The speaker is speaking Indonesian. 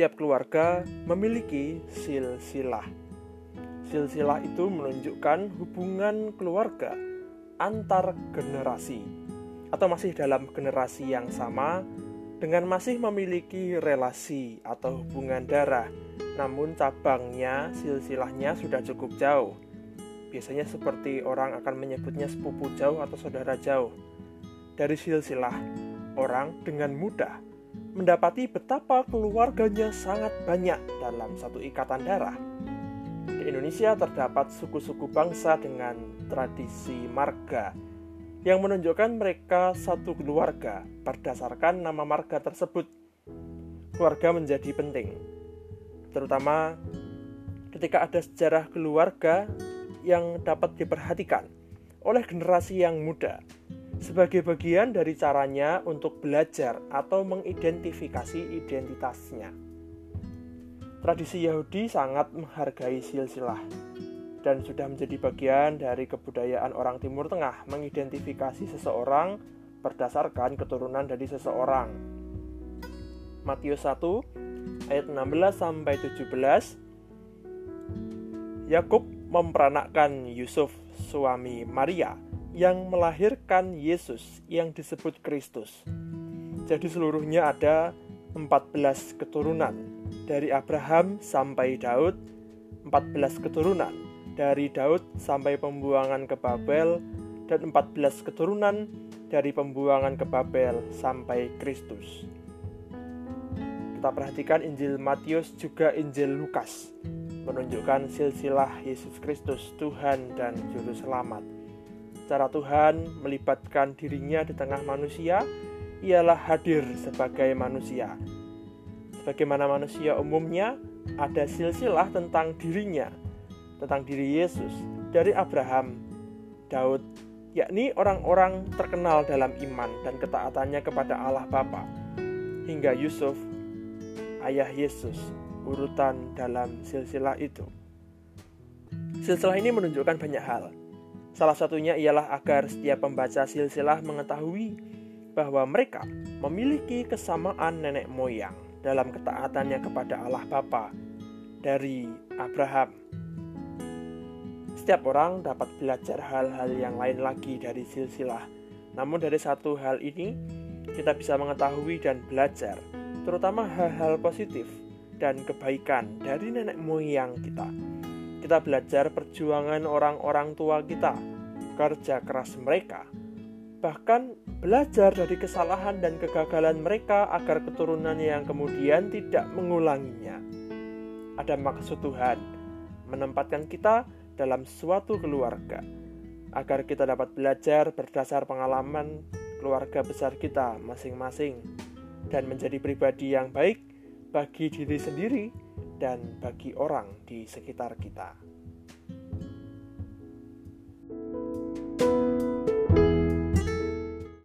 Setiap keluarga memiliki silsilah. Silsilah itu menunjukkan hubungan keluarga antar generasi atau masih dalam generasi yang sama dengan masih memiliki relasi atau hubungan darah, namun cabangnya, silsilahnya sudah cukup jauh. Biasanya seperti orang akan menyebutnya sepupu jauh atau saudara jauh. Dari silsilah, orang dengan mudah mendapati betapa keluarganya sangat banyak dalam satu ikatan darah. Di Indonesia terdapat suku-suku bangsa dengan tradisi marga, yang menunjukkan mereka satu keluarga berdasarkan nama marga tersebut. Keluarga menjadi penting, terutama ketika ada sejarah keluarga yang dapat diperhatikan oleh generasi yang muda sebagai bagian dari caranya untuk belajar atau mengidentifikasi identitasnya. Tradisi Yahudi sangat menghargai silsilah dan sudah menjadi bagian dari kebudayaan orang Timur Tengah mengidentifikasi seseorang berdasarkan keturunan dari seseorang. Matius 1 ayat 16 sampai 17 Yakub memperanakkan Yusuf suami Maria yang melahirkan Yesus yang disebut Kristus. Jadi seluruhnya ada 14 keturunan dari Abraham sampai Daud 14 keturunan dari Daud sampai pembuangan ke Babel dan 14 keturunan dari pembuangan ke Babel sampai Kristus. Kita perhatikan Injil Matius juga Injil Lukas menunjukkan silsilah Yesus Kristus Tuhan dan Juru Selamat. Cara Tuhan melibatkan dirinya di tengah manusia ialah hadir sebagai manusia. Sebagaimana manusia umumnya, ada silsilah tentang dirinya tentang diri Yesus dari Abraham, Daud, yakni orang-orang terkenal dalam iman dan ketaatannya kepada Allah Bapa, hingga Yusuf, ayah Yesus, urutan dalam silsilah itu. Silsilah ini menunjukkan banyak hal. Salah satunya ialah agar setiap pembaca silsilah mengetahui bahwa mereka memiliki kesamaan nenek moyang dalam ketaatannya kepada Allah Bapa dari Abraham, setiap orang dapat belajar hal-hal yang lain lagi dari silsilah. Namun dari satu hal ini, kita bisa mengetahui dan belajar, terutama hal-hal positif dan kebaikan dari nenek moyang kita. Kita belajar perjuangan orang-orang tua kita, kerja keras mereka, bahkan belajar dari kesalahan dan kegagalan mereka agar keturunan yang kemudian tidak mengulanginya. Ada maksud Tuhan menempatkan kita dalam suatu keluarga, agar kita dapat belajar berdasar pengalaman keluarga besar kita masing-masing dan menjadi pribadi yang baik bagi diri sendiri dan bagi orang di sekitar kita.